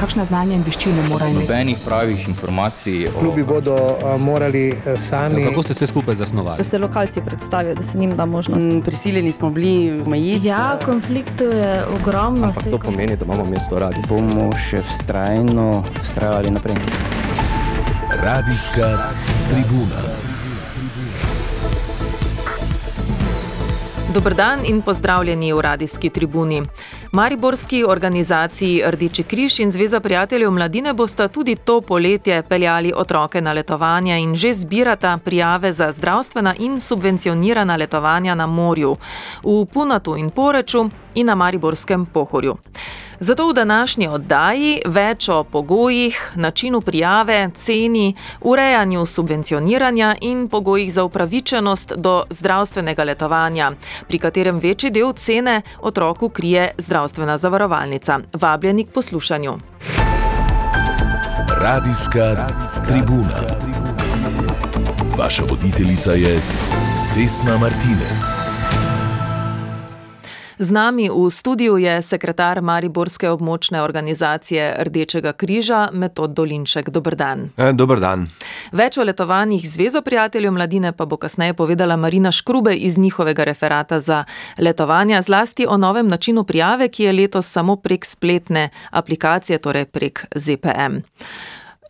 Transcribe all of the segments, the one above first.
kakšne znanje in veščine morajo imeti. Nobenih pravih informacij. O... Klubi bodo uh, morali sami. Ja, kako ste se skupaj zasnovali? Da se lokalci predstavijo, da se njim da možnost. Mm, prisiljeni smo bili omejiti. Ja, konfliktov je ogromno. To pomeni, da imamo mesto radi. Bomo še vztrajno vztrajali naprej. Radijska tribuna. Dobr dan in pozdravljeni v radijski tribuni. Mariborski organizaciji Rdeči križ in Zveza prijateljev mladine bosta tudi to poletje peljali otroke na letovanja in že zbirata prijave za zdravstvena in subvencionirana letovanja na morju, v Punatu in Poreču in na Mariborskem pohorju. Zato v današnji oddaji več o pogojih, načinu prijave, ceni, urejanju subvencioniranja in pogojih za upravičenost do zdravstvenega letovanja, pri katerem večji del cene otroku krije zdravstvena zavarovalnica. Vabljeni k poslušanju. Radijska tribuna. Vaša voditeljica je Vesna Martinec. Z nami v studiu je sekretar Mariborske območne organizacije Rdečega križa Metod Dolinček. Dobr dan. E, Dobr dan. Več o letovanjih Zvezo prijateljev mladine pa bo kasneje povedala Marina Škrube iz njihovega referata za letovanja, zlasti o novem načinu prijave, ki je letos samo prek spletne aplikacije, torej prek ZPM.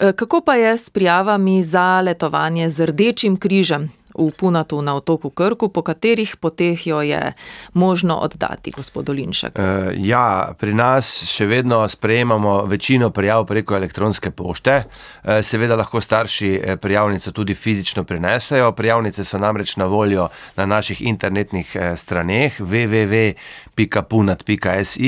E, kako pa je s prijavami za letovanje z Rdečim križem? V Punatu na otoku Krku, po katerih poteh jo je možno oddati, gospod Dolinšek? Uh, ja, pri nas še vedno sprejemamo večino prijav preko elektronske pošte. Uh, seveda lahko starši eh, prijavnico tudi fizično prinesejo. Prijavnice so namreč na voljo na naših internetnih straneh www.punat.si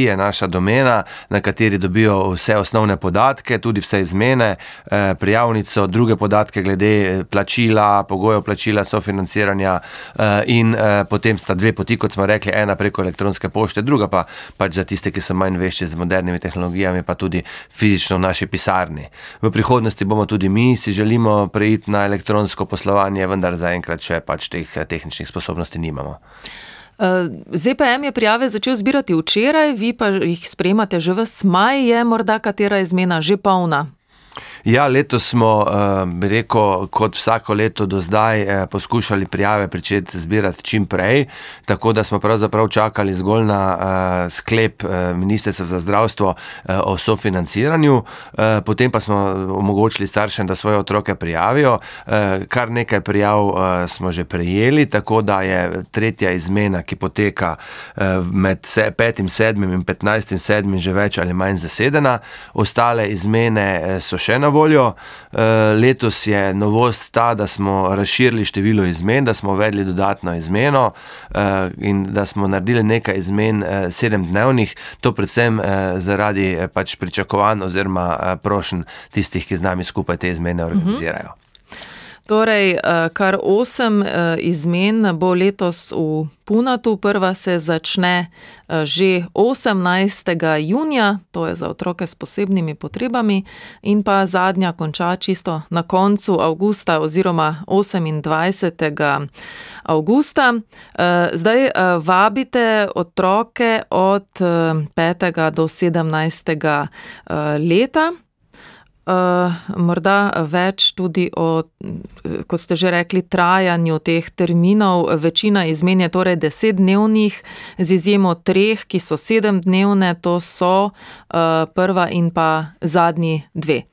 je naša domena, na kateri dobijo vse osnovne podatke, tudi vse izmene, uh, prijavnico, druge podatke glede plačila, pogojev plačila sofinanciranja uh, in uh, potem sta dve poti, kot smo rekli, ena preko elektronske pošte, druga pa pač za tiste, ki so manj vešči z modernimi tehnologijami, pa tudi fizično v naši pisarni. V prihodnosti bomo tudi mi si želimo preiti na elektronsko poslovanje, vendar zaenkrat še pač teh eh, tehničnih sposobnosti nimamo. ZPM je prijave začel zbirati včeraj, vi pa jih spremate že v smaj, je morda katera izmena že polna? Ja, letos smo, uh, rekel, kot vsako leto do zdaj, uh, poskušali prijave začeti zbirati čim prej, tako da smo pravzaprav čakali zgolj na uh, sklep Ministrstva za zdravstvo o sofinanciranju, potem pa smo omogočili staršem, da svoje otroke prijavijo. Kar nekaj prijav smo že prejeli, tako da je tretja izmena, ki poteka med 5., 7. in 15. 7. že več ali manj zasedena, ostale izmene so še na voljo. Eh, letos je novost ta, da smo razširili število izmen, da smo uvedli dodatno izmeno eh, in da smo naredili nekaj izmen eh, sedemdnevnih, to predvsem zaradi pač pričakovanj oziroma prošen tistih, ki z nami skupaj te izmene organizirajo. Mhm. Torej, eh, kar osem eh, izmen bo letos v Punatu. Prva se začne eh, že 18. junija, to je za otroke s posebnimi potrebami, in pa zadnja konča čisto na koncu avgusta oziroma 28. avgusta. Zdaj vabite otroke od 5. do 17. leta. Uh, morda več tudi o, kot ste že rekli, trajanju teh terminov. Večina izmen je torej desetdnevnih, z izjemo treh, ki so sedemdnevne, to so uh, prva in pa zadnji dve.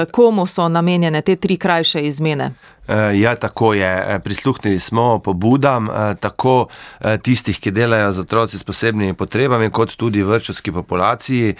Uh, komu so namenjene te tri krajše izmene? Eh, ja, tako je. Eh, prisluhnili smo pobudam eh, tako tistih, ki delajo z otroci s posebnimi potrebami, kot tudi vrčovski populaciji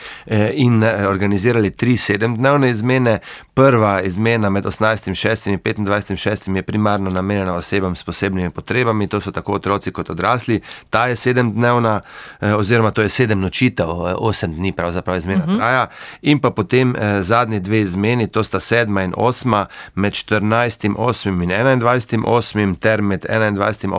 in organizirali tri sedemdnevne izmene. Prva izmena med 18.6. in 25.6. je primarno namenjena osebam s posebnimi potrebami, to so tako otroci kot odrasli. Ta je sedemdnevna, oziroma to je sedem nočitev, osem dni pravzaprav izmena uh mhm. -huh. traja. In pa potem zadnji dve izmeni, to sta sedma in osma, med 14. in 8. 8. in 21. 8. ter med 21.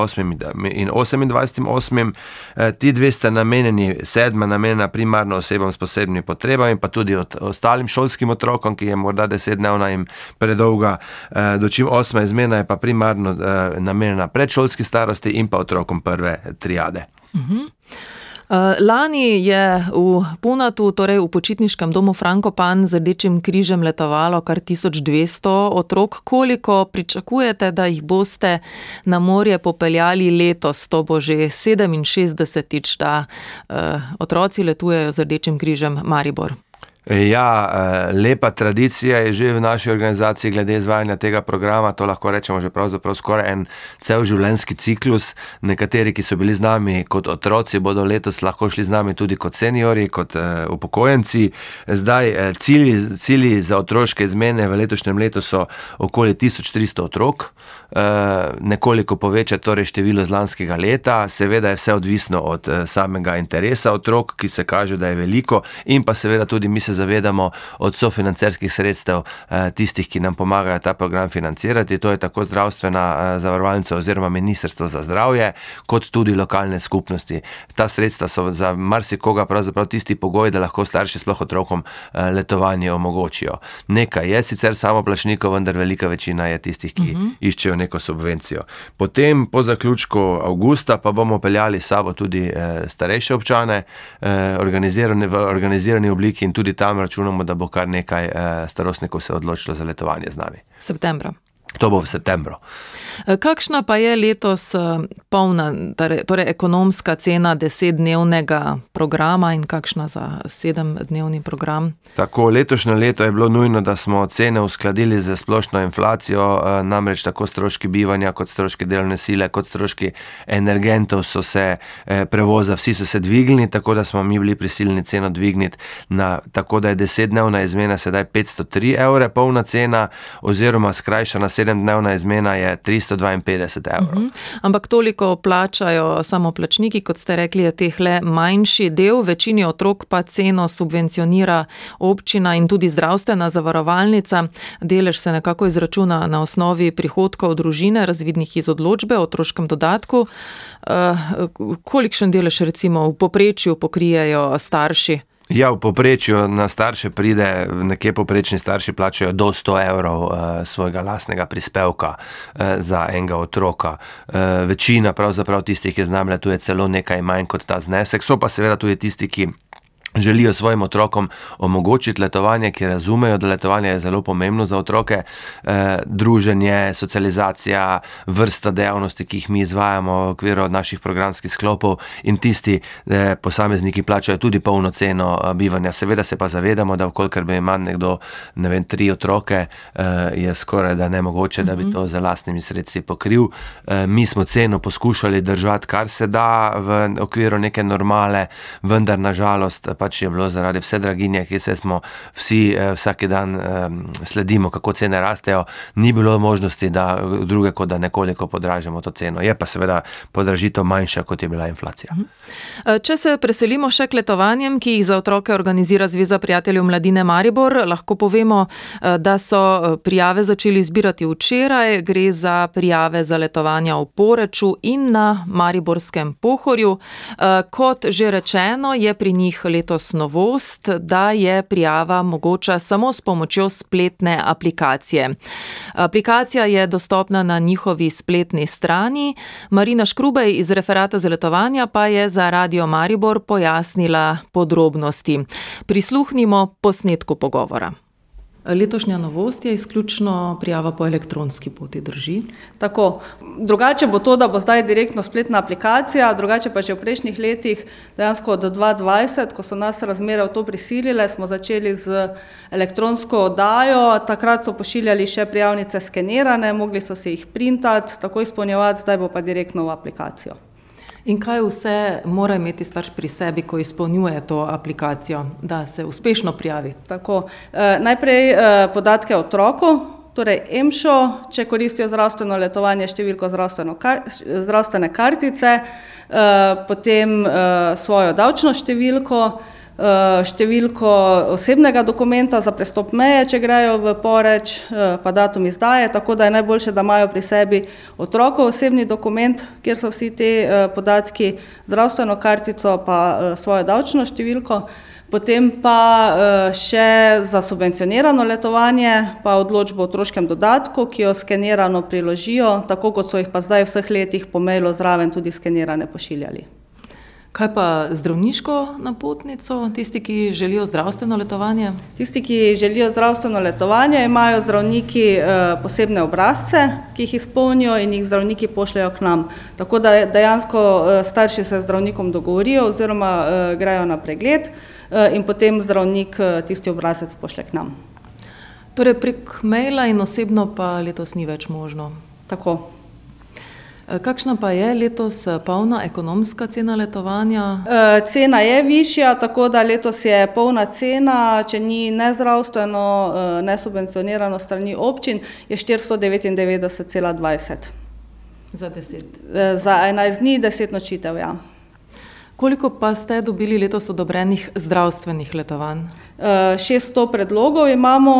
8. in 28. 8. Eh, ti dve sta namenjeni, sedma namenjena primarno osebam s posebnimi potrebami, pa tudi ostalim šolskim otrokom, ki je morda desetdnevna in predolga, eh, dočim osma izmena je pa primarno eh, namenjena predšolski starosti in pa otrokom prve triade. -huh. Lani je v Punatu, torej v počitniškem domu Frankopan, z rdečim križem letovalo kar 1200 otrok. Koliko pričakujete, da jih boste na morje popeljali letos? To bo že 67-tič, da uh, otroci letujejo z rdečim križem Maribor. Ja, eh, lepa tradicija je že v naši organizaciji glede izvajanja tega programa. To lahko rečemo že pravzaprav skoraj en cel življenjski ciklus. Nekateri, ki so bili z nami kot otroci, bodo letos lahko šli z nami tudi kot seniori, kot uh, upokojenci. Zdaj, eh, cilji, cilji za otroške izmene v letošnjem letu so okoli 1300 otrok. Nekoliko povečati torej število z lanskega leta, seveda je vse odvisno od samega interesa otrok, ki se kaže, da je veliko, in pa seveda tudi mi se zavedamo od sofinancerskih sredstev eh, tistih, ki nam pomagajo ta program financirati. To je tako zdravstvena eh, zavarovalnica oziroma Ministrstvo za zdravje, kot tudi lokalne skupnosti. Ta sredstva so za marsikoga pravzaprav tisti pogoj, da lahko starši sploh otrokom eh, letovanje omogočijo. Nekaj je sicer samo plačnikov, vendar velika večina je tistih, ki uh -huh. iščejo neko subvencijo. Potem, po zaključku avgusta, pa bomo peljali sabo tudi starejše občane, organizirane v organizirani obliki in tudi tam računamo, da bo kar nekaj eh, starostnikov se odločilo za letovanje z nami. Septembra. To bo v septembru. Eh, kakšna pa je letos eh, polna, torej, torej ekonomska cena desetdnevnega programa in kakšna za sedemdnevni program? Tako, letošnje leto je bilo nujno, da smo cene uskladili z splošno inflacijo, eh, namreč tako stroški bivanja, kot stroški delovne sile, kot stroški energentov so se prevoza, vsi so se dvignili, tako da smo mi bili prisiljeni ceno dvigniti na tako, da je desetdnevna izmena sedaj 503 evre, polna cena oziroma skrajšana sedemdnevna izmena je 352 evrov. Uh -huh. Ampak toliko plačajo samo plačniki, kot ste rekli, je teh le manjši del, večini otrok pa ceno subvencionira občina in tudi zdravstvena zavarovalnica. Delež se nekako izračuna na osnovi prihodkov družine, razvidnih iz odločbe o otroškem dodatku. Uh, kolikšen delež recimo v poprečju pokrijejo starši? Ja, v povprečju na starše pride, nekje poprečni starši plačajo do 100 evrov uh, svojega lastnega prispevka uh, za enega otroka. Uh, večina, pravzaprav tistih, ki znam, tu je celo nekaj manj kot ta znesek. So pa seveda tudi tisti, ki želijo svojim otrokom omogočiti letovanje, ki razumejo, da letovanje je zelo pomembno za otroke, eh, druženje, socializacija, vrsta dejavnosti, ki jih mi izvajamo v okviru naših programskih sklopov, in tisti eh, posamezniki plačajo tudi polno ceno eh, bivanja. Seveda se pa zavedamo, da vkolikor bi imel nekdo ne vem, tri otroke, eh, je skoraj da ne mogoče, da bi mhm. to z lastnimi sredstvi pokril. Eh, mi smo ceno poskušali držati, kar se da v okviru neke normale, vendar nažalost pač je bilo zaradi vse draginje, ki se smo vsi eh, vsak dan eh, sledimo, kako cene rastejo, ni bilo možnosti, da druge, kot da nekoliko podražimo to ceno. Je pa seveda podražitev manjša, kot je bila inflacija. Mhm. Eh, če se preselimo še k letovanjem, ki jih za otroke organizira Zveza prijateljev mladine Maribor, lahko povemo, eh, da so eh, prijave začeli zbirati včeraj. Gre za prijave za letovanja v Poreču in na Mariborskem pohorju. Kot že rečeno, je pri njih letovanje letos novost, da je prijava mogoča samo s pomočjo spletne aplikacije. Aplikacija je dostopna na njihovi spletni strani. Marina Škrubej iz referata za letovanja pa je za Radio Maribor pojasnila podrobnosti. Prisluhnimo posnetku pogovora. Letošnja novost je izključno prijava po elektronski poti, drži. Tako. Drugače bo to, da bo zdaj direktno spletna aplikacija, drugače pa že v prejšnjih letih, dejansko od 2020, ko so nas razmere v to prisilile, smo začeli z elektronsko oddajo. Takrat so pošiljali še prijavnice skenirane, mogli so se jih printati, tako izpolnjevati, zdaj bo pa direktno v aplikacijo. In kaj vse mora imeti starš pri sebi, ko izpolnjuje to aplikacijo, da se uspešno prijavi? Tako, eh, najprej eh, podatke o otroku, torej EMŠO, če koristijo zdravstveno letovanje, številko kar, zdravstvene kartice, eh, potem eh, svojo davčno številko. Eh, številko osebnega dokumenta za prestop meje, če grejo v poreč, eh, pa datum izdaje, tako da je najboljše, da imajo pri sebi otrokov osebni dokument, kjer so vsi ti eh, podatki, zdravstveno kartico pa svojo davčno številko. Potem pa še za subvencionirano letovanje, pa odločbo o otroškem dodatku, ki jo skenirano priložijo, tako kot so jih pa zdaj v vseh letih po mailu zraven tudi skenirane pošiljali. Kaj pa zdravniško napotnico, tisti, ki želijo zdravstveno letovanje? Tisti, ki želijo zdravstveno letovanje, imajo zdravniki eh, posebne obrazce, ki jih izpolnijo in jih zdravniki pošljajo k nam. Tako da dejansko eh, starši se z zdravnikom dogovorijo oziroma eh, grejo na pregled in potem zdravnik tisti obrazec pošlje k nam. Torej prek maila in osebno pa letos ni več možno. Tako. Eh, kakšna pa je letos eh, polna ekonomska cena letovanja? E, cena je višja, tako da letos je polna cena, če ni nezdravstveno, ne subvencionirano strani občin, je 499,20. Za 10? E, za 11 dni, 10 nočitev, ja. Koliko pa ste dobili letos odobrenih zdravstvenih letovanj? 600 predlogov imamo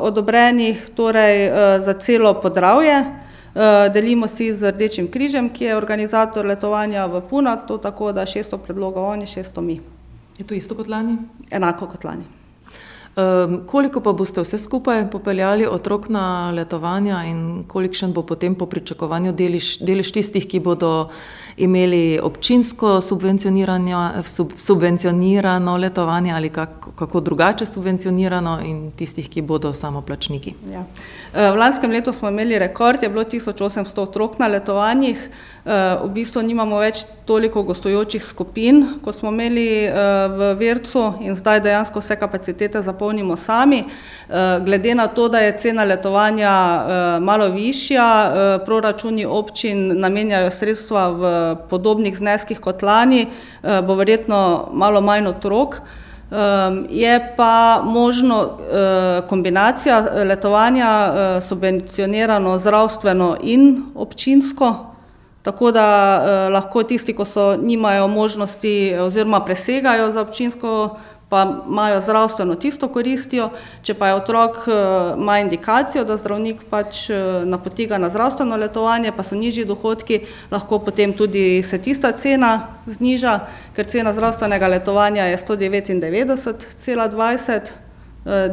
odobrenih torej, za celo podravje. Eh, delimo si z Rdečim križem, ki je organizator letovanja v Punatu, tako da 600 predlogov oni, 600 mi. Je to isto kot lani? Enako kot lani. Um, koliko pa boste vse skupaj popeljali otrok na letovanja in kolikšen bo potem po pričakovanju delež, delež tistih, ki bodo imeli občinsko sub, subvencionirano letovanje ali kako, kako drugače subvencionirano in tistih, ki bodo samoplačniki. Ja. V lanskem letu smo imeli rekord, je bilo 1800 otrok na letovanjih. V bistvu nimamo več toliko gostujočih skupin, kot smo imeli v Vircu in zdaj dejansko vse kapacitete zapolnimo sami. Glede na to, da je cena letovanja malo višja, proračuni občin namenjajo sredstva v podobnih zneskih kot lani, eh, bo verjetno malo manj otrok. Je pa možno eh, kombinacija letovanja eh, subvencionirano zdravstveno in občinsko, tako da lahko tisti, ko so, nimajo možnosti oziroma presegajo za občinsko pa imajo zdravstveno tisto koristijo, če pa je otrok eh, ima indikacijo, da zdravnik pač eh, napoti ga na zdravstveno letovanje, pa so nižji dohodki, lahko potem tudi se tista cena zniža, ker cena zdravstvenega letovanja je 199,20 eh,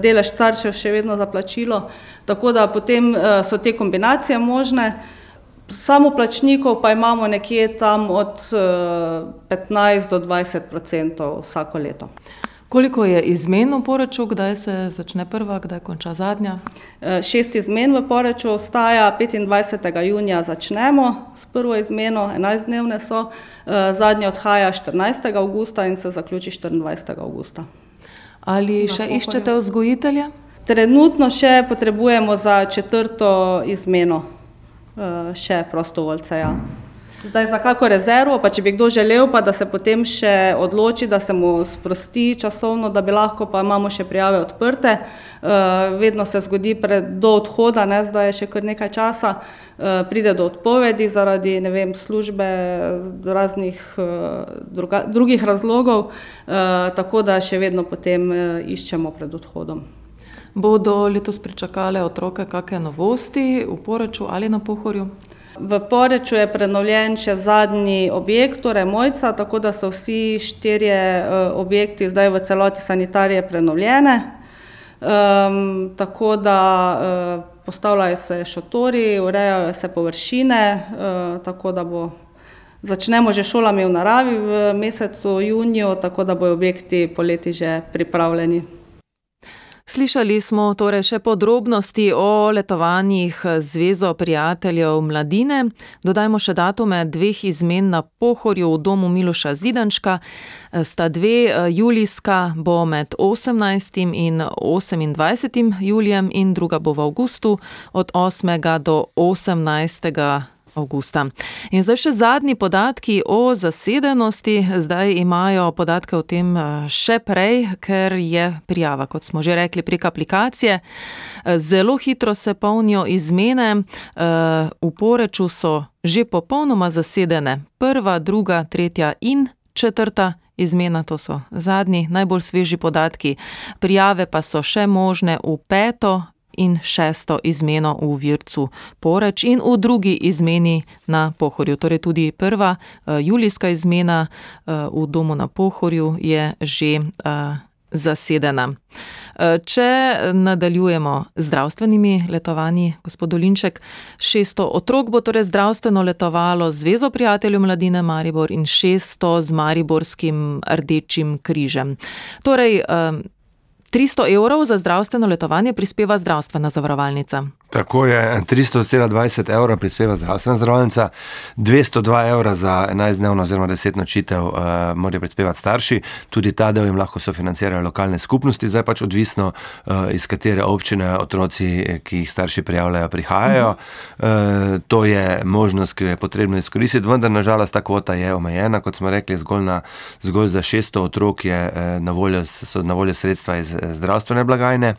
delež staršev še vedno za plačilo, tako da potem so te kombinacije možne. Samo plačnikov pa imamo nekje tam od 15 do 20 odstotkov vsako leto. Koliko je izmen v poreču, kdaj se začne prva, kdaj konča zadnja? E, šest izmen v poreču ostaja, 25. junija začnemo s prvo izmeno, 11 dnevne so, e, zadnja odhaja 14. augusta in se zaključi 24. augusta. Ali še iščete vzgojitelje? Trenutno še potrebujemo za četrto izmeno e, še prostovoljce. Ja. Zdaj za kako rezervo, pa če bi kdo želel, pa da se potem še odloči, da se mu sprosti časovno, da bi lahko pa imamo še prijave odprte. Uh, vedno se zgodi pred, do odhoda, ne, zdaj je še kar nekaj časa, uh, pride do odpovedi zaradi ne vem, službe, raznih uh, druga, drugih razlogov, tako da še vedno potem iščemo pred odhodom. Bodo letos pričakale otroke kakšne novosti v Poreču ali na Pohorju? V Poreču je prenovljen še zadnji objekt, torej Mojca, tako da so vsi štirje uh, objekti zdaj v celoti sanitarije prenovljene. Um, tako da uh, postavljajo se šotori, urejajo se površine, uh, tako da bo. Začnemo že šolami v naravi v mesecu juniju, tako da bodo objekti poleti že pripravljeni. Slišali smo torej še podrobnosti o letovanjih Zvezo prijateljev mladine. Dodajmo še datume dveh izmen na pohorju v domu Miloša Zidančka. Sta dve julijska, bo med 18. in 28. julijem in druga bo v avgustu od 8. do 18 avgusta. In zdaj še zadnji podatki o zasedenosti. Zdaj imajo podatke o tem eh, še prej, ker je prijava, kot smo že rekli, prek aplikacije. Eh, zelo hitro se polnijo izmene, eh, v poreču so že popolnoma zasedene. Prva, druga, tretja in četrta. Izmena to so zadnji, najbolj sveži podatki. Prijave pa so še možne v peto, in šesto izmeno v Vircu Poreč in v drugi izmeni na Pohorju. Torej tudi prva uh, julijska izmena uh, v domu na Pohorju je že uh, zasedena. Eh, če nadaljujemo z zdravstvenimi letovanji, gospod Dolinček, 600 otrok bo torej zdravstveno letovalo z Zvezo prijateljev mladine Maribor in 600 z Mariborskim rdečim križem. Torej, 300 evrov za zdravstveno letovanje prispeva zdravstvena zavarovalnica. Tako je, 300,20 evra prispeva zdravstvena zavarovalnica, 202 evra za 11 dnevno oziroma 10 nočitev uh, morajo prispevati starši, tudi ta del jim lahko sofinancirajo lokalne skupnosti, zdaj pač odvisno uh, iz katere občine otroci, ki jih starši prijavljajo, prihajajo. Uh, to je možnost, ki jo je potrebno izkoristiti, vendar nažalost ta kvota je omejena, kot smo rekli, zgolj, na, zgolj za 600 otrok je na voljo, so na voljo sredstva iz zdravstvene blagajne.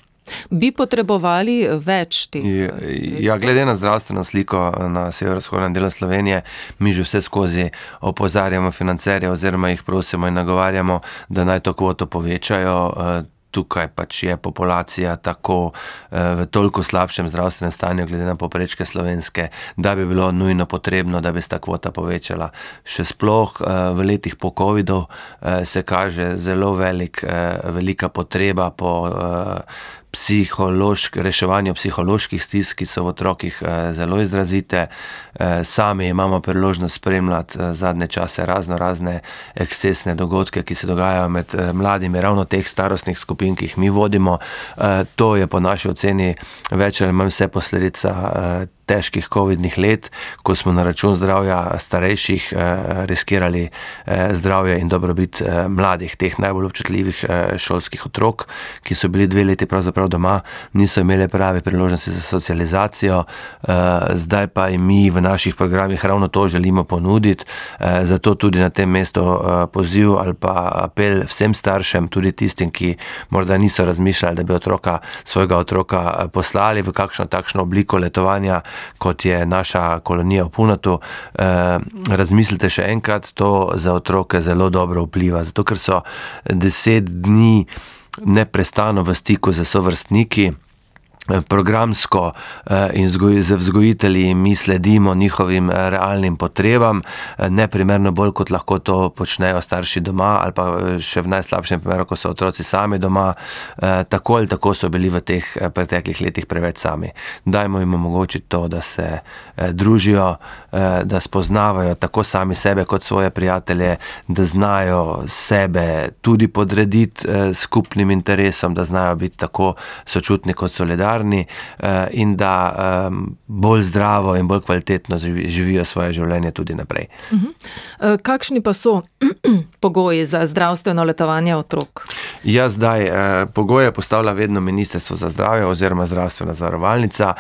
Bi potrebovali več teh? Ja, ja, glede na zdravstveno sliko na severovzhodnem delu Slovenije, mi že vse skozi opozarjamo financerje oziroma jih prosimo in nagovarjamo, da naj to kvoto povečajo. Tukaj pač je populacija tako v toliko slabšem zdravstvenem stanju, glede na poprečke slovenske, da bi bilo nujno potrebno, da bi se ta kvota povečala. Še sploh v letih po COVID-u se kaže zelo velik, velika potreba po psihološk, reševanju psiholoških stisk, ki so v otrokih eh, zelo izrazite. Eh, sami imamo priložnost spremljati eh, zadnje čase razno razne ekscesne dogodke, ki se dogajajo med mladimi, ravno teh starostnih skupin, ki jih mi vodimo. To je po naši oceni več ali manj vse posledica težkih COVID-nih let, ko smo na račun zdravja starejših eh, riskirali eh, zdravje in dobrobit eh, mladih, teh najbolj občutljivih šolskih otrok, ki so bili dve leti pravzaprav doma, niso imeli prave priložnosti za socializacijo, zdaj pa jim mi v naših programih ravno to želimo ponuditi, zato tudi na tem mestu poziv ali pa apel vsem staršem, tudi tistim, ki morda niso razmišljali, da bi otroka, svojega otroka poslali v kakšno takšno obliko letovanja, kot je naša kolonija v Punatu. Eh, razmislite še enkrat, to za otroke zelo dobro vpliva, zato ker so deset dni neprestano v stiku z sovrstniki programsko eh, in z vzgojitelji mi sledimo njihovim eh, realnim potrebam, eh, ne primerno bolj, kot lahko to počnejo starši doma ali pa še v najslabšem primeru, ko so otroci sami doma, tako ali tako so bili v teh preteklih letih preveč sami. Dajmo jim omogočiti to, da se družijo, da spoznavajo tako sami sebe kot svoje prijatelje, da znajo sebe tudi podrediti skupnim interesom, da znajo biti tako sočutni kot solidarni solidarni uh, in da um, bolj zdravo in bolj kvalitetno živijo svoje življenje tudi naprej. -huh. uh, kakšni pa so pogoji za zdravstveno letovanje otrok? Ja, zdaj uh, pogoje postavlja vedno Ministrstvo za zdravje oziroma zdravstvena zavarovalnica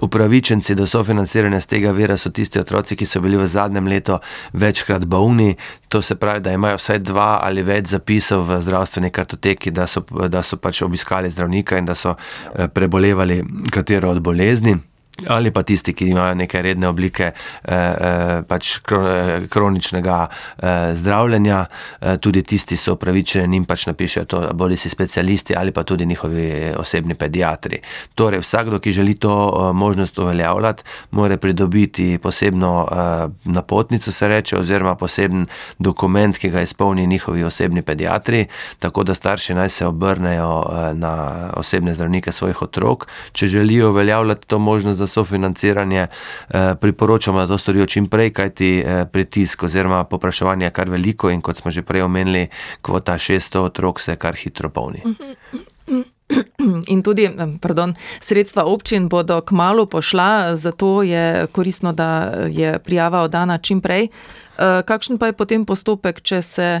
upravičenci do sofinanciranja z tega vira so tisti otroci, ki so bili v zadnjem letu večkrat bolni. To se pravi, da imajo vsaj dva ali več zapisov v zdravstveni kartoteki, da so, da so pač obiskali zdravnika in da so eh, prebolevali katero od bolezni ali pa tisti, ki imajo neke redne oblike eh, eh pač eh, kroničnega eh, zdravljenja, eh, tudi tisti so upravičeni in pač napišejo to, bodi si specialisti ali pa tudi njihovi osebni pediatri. Torej, vsakdo, ki želi to eh, možnost uveljavljati, mora pridobiti posebno eh, napotnico, se reče, oziroma poseben dokument, ki ga izpolni njihovi osebni pediatri, tako da starši naj se obrnejo eh, na osebne zdravnike svojih otrok, če želijo uveljavljati to možnost za sofinanciranje, eh, priporočamo, da to storijo čim prej, kajti eh, pritisk oziroma popraševanje je kar veliko in kot smo že prej omenili, kvota 600 otrok se kar hitro polni. In tudi pardon, sredstva občin bodo k malu pošla, zato je koristno, da je prijava oddana čim prej. Eh, kakšen pa je potem postopek, če se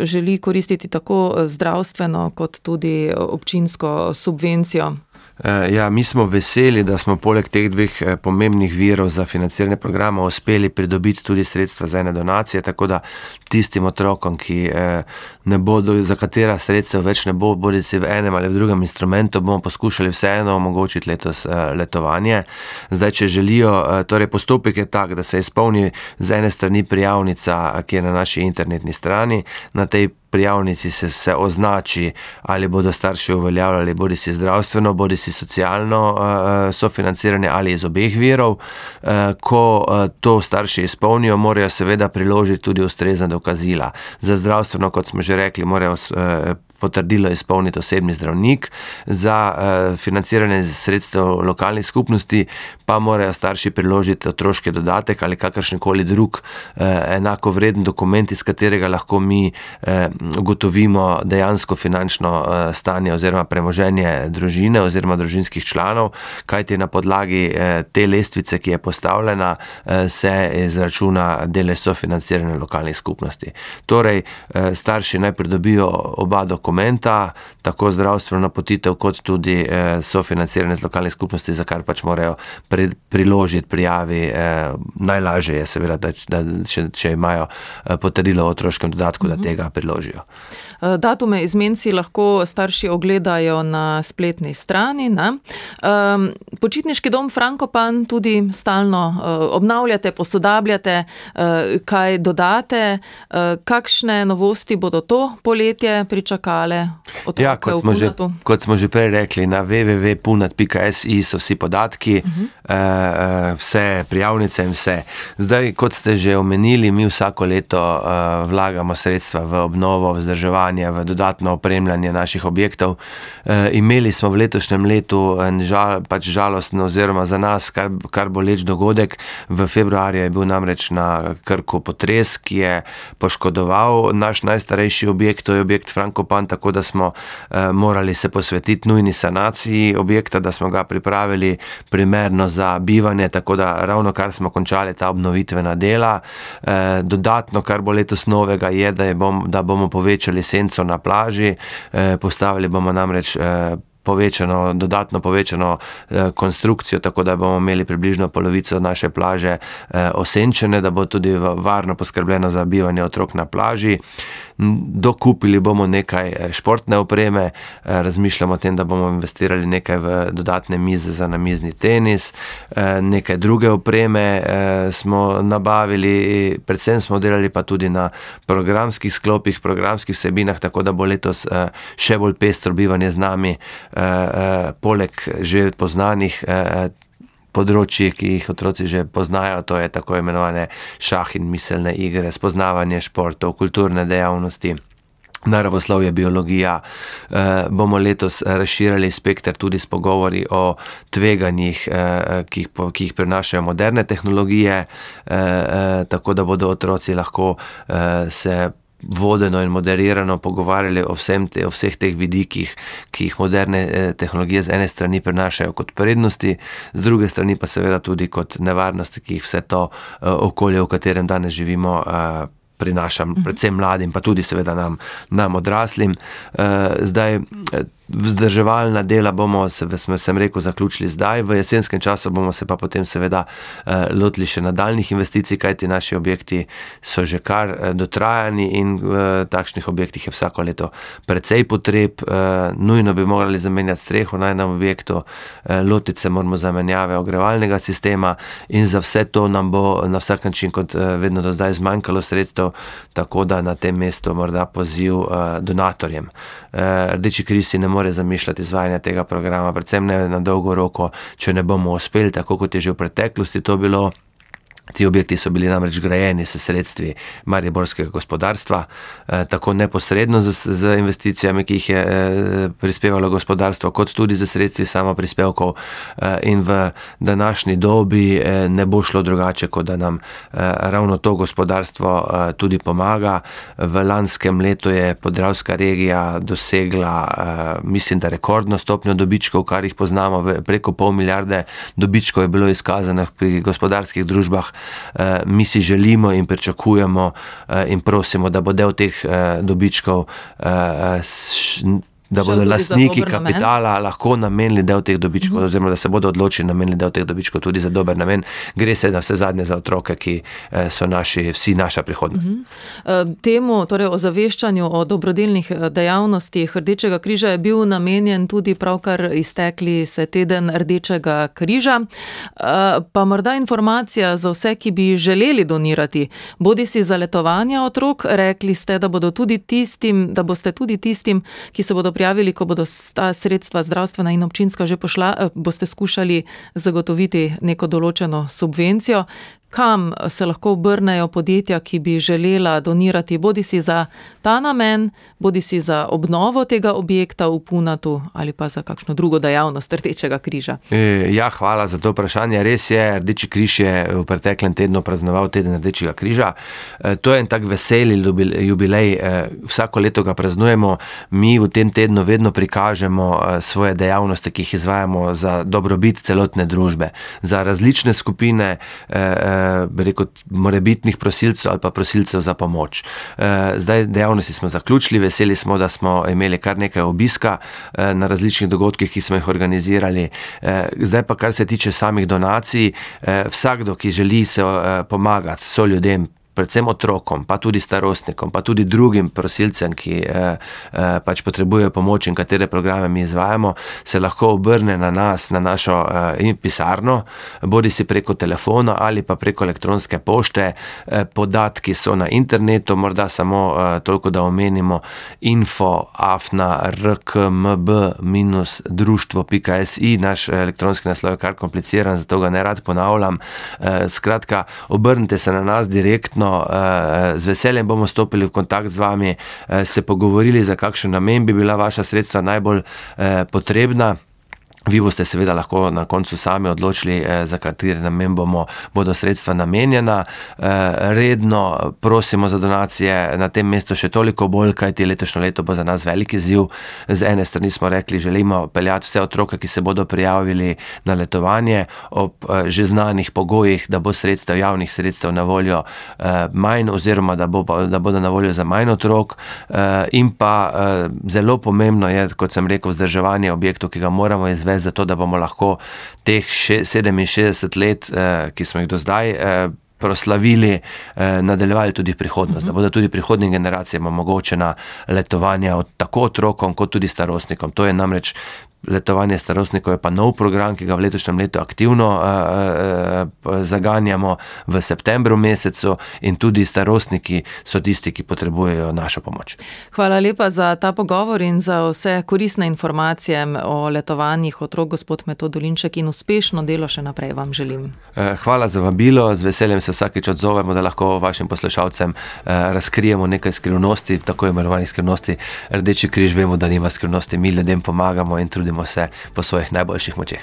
želi koristiti tako zdravstveno, kot tudi občinsko subvencijo? Eh, ja, mi smo veseli, da smo poleg teh dveh eh, pomembnih virov za financiranje programa uspeli pridobiti tudi sredstva za ene donacije, tako da tistim otrokom, ki eh, ne bodo, za katera sredstva več ne bo, bodi si v enem ali v drugem instrumentu, bomo poskušali vseeno omogočiti letos letovanje. Zdaj, če želijo, torej postopek je tak, da se izpolni z ene strani prijavnica, ki je na naši internetni strani, na tej prijavnici se, se označi, ali bodo starši uveljavljali bodi si zdravstveno, bodi si socialno uh, sofinanciranje ali iz obeh virov. Uh, ko uh, to starši izpolnijo, morajo seveda priložiti tudi ustrezna dokazila. Za zdravstveno, kot smo že rekli, morajo uh, potrdilo izpolniti osebni zdravnik, za uh, financiranje sredstev lokalnih skupnosti pa morajo starši priložiti otroški dodatek ali kakršen koli drug uh, enako vreden dokument, iz katerega lahko mi uh, ugotovimo dejansko finančno uh, stanje oziroma premoženje družine oziroma družinskih članov, kajti na podlagi uh, te lestvice, ki je postavljena, uh, se izračuna delež sofinanciranja lokalnih skupnosti. Torej, uh, starši naj pridobijo oba dokumenta, dokumenta, tako zdravstveno napotitev, kot tudi eh, sofinanciranje z lokalne skupnosti, za kar pač morajo pri, priložiti prijavi. Eh, najlažje je, seveda, da, da če, če imajo eh, potrdilo o otroškem dodatku, da mhm. tega priložijo. Eh, datume izmenci lahko starši ogledajo na spletni strani. Um, počitniški dom Frankopan tudi stalno uh, obnavljate, posodabljate, uh, kaj dodate, kakšne novosti bodo to poletje pričakale? Ja, kot, smo že, kot smo že prej rekli, na www.punat.si so vsi podatki, uh -huh. uh, vse prijavnice in vse. Zdaj, kot ste že omenili, mi vsako leto vlagamo sredstva v obnovo, vzdrževanje vlaganje v dodatno opremljanje naših objektov. E, imeli smo v letošnjem letu en žal, pač žalosten, oziroma za nas kar, kar boleč dogodek. V februarju je bil namreč na Krku potres, ki je poškodoval naš najstarejši objekt, to je objekt Frankopan, tako da smo e, morali se posvetiti nujni sanaciji objekta, da smo ga pripravili primerno za bivanje, tako da ravno kar smo končali ta obnovitvena dela. E, dodatno, kar bo letos novega, je, da, je bom, da bomo povečali senco na plaži, eh, postavili bomo namreč. Eh, povečano, dodatno povečano eh, konstrukcijo, tako da bomo imeli približno polovico naše plaže eh, osenčene, da bo tudi varno poskrbljeno za bivanje otrok na plaži. Dokupili bomo nekaj eh, športne opreme, razmišljamo o tem, da bomo investirali nekaj v dodatne mize za namizni tenis, nekaj druge opreme smo nabavili, predvsem smo delali pa tudi na programskih sklopih, programskih vsebinah, tako da bo letos še bolj pestro bivanje z nami, Eh, eh, poleg že poznanih eh, področji, ki jih otroci že poznajo, to je tako imenovane šah in miselne igre, spoznavanje športov, kulturne dejavnosti. Naravoslovje, biologija. E, bomo letos razširili spektr tudi s pogovori o tveganjih, e, ki, jih, ki jih prinašajo moderne tehnologije, e, e, tako da bodo otroci lahko e, se vodeno in moderirano pogovarjali o, te, o vseh teh vidikih, ki jih moderne eh, tehnologije z ene strani prenašajo kot prednosti, z druge strani pa seveda tudi kot nevarnosti, ki jih vse to eh, okolje, v katerem danes živimo, eh, prinaša, mhm. predvsem mladim, pa tudi seveda nam, nam odraslim. Zdaj, Vzdrževalna dela bomo, se, sem rekel, zaključili zdaj, v jesenskem času bomo se pa potem seveda eh, lotili še nadaljnih investicij, kajti naši objekti so že kar eh, dotrajani in v takšnih objektih je vsako leto precej potreb. Eh, nujno bi morali zamenjati streho na enem objektu, lotiti se moramo zamenjave ogrevalnega sistema in za vse to nam bo na vsak način, kot vedno do zdaj, zmanjkalo sredstev, tako da na tem mestu morda poziv donatorjem. Rdeči krisi ne more zamišljati izvajanja tega programa, predvsem ne na dolgo roko, če ne bomo uspeli, tako kot je že v preteklosti to bilo. Ti objekti so bili namreč grajeni s sredstvi mariborskega gospodarstva, eh, tako neposredno z, z investicijami, ki jih je eh, prispevalo gospodarstvo, kot tudi z sredstvi samo prispevkov. Eh, in v današnji dobi ne bo šlo drugače, kot da nam ravno to gospodarstvo tudi pomaga. V lanskem letu je podravska regija dosegla, mislim, da rekordno stopnjo dobičkov, kar jih poznamo, preko pol milijarde dobičkov je bilo izkazanih pri gospodarskih družbah. Eh, mi si želimo in pričakujemo eh, in prosimo, da bo del teh eh, dobičkov da bodo lastniki dober namen. kapitala lahko namenili del teh dobičkov, uh -huh. oziroma da se bodo odločili nameniti del teh dobičkov tudi za dober namen. Gre se na vse zadnje za otroke, ki eh, so naši, vsi naša prihodnost. Uh -huh. Eh, Temu, torej o zaveščanju o dobrodelnih eh, dejavnostih Rdečega križa je bil namenjen tudi pravkar iztekli se teden Rdečega križa. Pa morda informacija za vse, ki bi želeli donirati, bodi si za letovanje otrok, rekli ste, da, tudi tistim, da boste tudi tistim, ki se bodo prijavili, ko bodo ta sredstva zdravstvena in občinska že pošla, eh, boste skušali zagotoviti neko določeno subvencijo. Kam se lahko obrnejo podjetja, ki bi želela donirati, bodi si za ta namen, bodi si za obnovo tega objekta v Punatu ali pa za kakšno drugo dejavnost Rdečega križa? E, Ja, hvala za to vprašanje. Res je, Rdeči križ je v preteklem tednu praznoval teden Rdečega križa. E, To je en tak veseli jubil- jubilej, e, vsako leto ga praznujemo. Mi v tem tednu vedno prikažemo e, svoje dejavnosti, ki jih izvajamo za dobrobit celotne družbe, za različne skupine, e, e, bi rekel, morebitnih prosilcev ali pa prosilcev za pomoč. Zdaj dejavnosti smo zaključili, veseli smo, da smo imeli kar nekaj obiska na različnih dogodkih, ki smo jih organizirali. Zdaj pa, kar se tiče samih donacij, eh, vsakdo, ki želi se eh, pomagati so ljudem, predvsem otrokom, pa tudi starostnikom, pa tudi drugim prosilcem, ki eh, eh, pač potrebujejo pomoč in katere programe mi izvajamo, se lahko obrne na nas, na našo eh, pisarno, bodi si preko telefona ali pa preko elektronske pošte. Eh, podatki so na internetu, morda samo eh, toliko, da omenimo info afna rkmb-društvo.si, naš eh, elektronski naslov je kar kompliciran, zato ga ne rad ponavljam. Eh, skratka, obrnite se na nas direktno, eh, z veseljem bomo stopili v kontakt z vami, eh, se pogovorili, za kakšen namen bi bila vaša sredstva najbolj eh, potrebna. Vi boste seveda lahko na koncu sami odločili, eh, za kateri namen bomo, bodo sredstva namenjena. Eh, redno prosimo za donacije na tem mestu še toliko bolj, kajti letošnje leto bo za nas veliki ziv. Z ene strani smo rekli, želimo peljati vse otroke, ki se bodo prijavili na letovanje ob eh, že znanih pogojih, da bo sredstev, javnih sredstev na voljo manj oziroma da, bo, da bodo na voljo za manj otrok. In pa zelo pomembno je, kot sem rekel, vzdrževanje objektov, ki ga moramo izvesti, zato da bomo lahko teh še, 67 let, eh, ki smo jih do zdaj. Eh, Proslavili, eh, nadaljevali tudi prihodnost, da bodo tudi prihodnjim generacijam omogočena letovanja od, tako otrokom, kot tudi starostnikom. To je namreč letovanje starostnikov, je pa nov program, ki ga v letošnjem letu aktivno eh, zaganjamo v septembru mesecu, in tudi starostniki so tisti, ki potrebujejo našo pomoč. Hvala lepa za ta pogovor in za vse koristne informacije o letovanjih otrok, gospod Metodolinček, in uspešno delo še naprej vam želim. Hvala za vabilo, z veseljem se vsakeč odzovemo, da lahko vašim poslušalcem razkrijemo nekaj skrivnosti, tako imenovanih skrivnosti. Rdeči križ vemo, da nima skrivnosti, mi ljudem pomagamo in trudimo se po svojih najboljših močeh.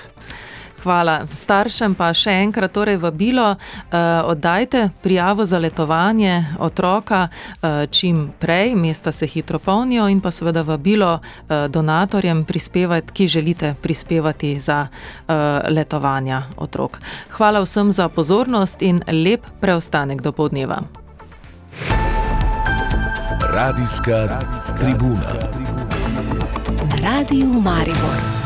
Hvala. Staršem pa še enkrat torej vabilo, eh, oddajte prijavo za letovanje otroka eh, čim prej, mesta se hitro polnijo in pa seveda vabilo eh, donatorjem prispevati, ki želite prispevati za eh, letovanja otrok. Hvala vsem za pozornost in lep preostanek do povdneva. Radijska tribuna. Na radiju Maribor.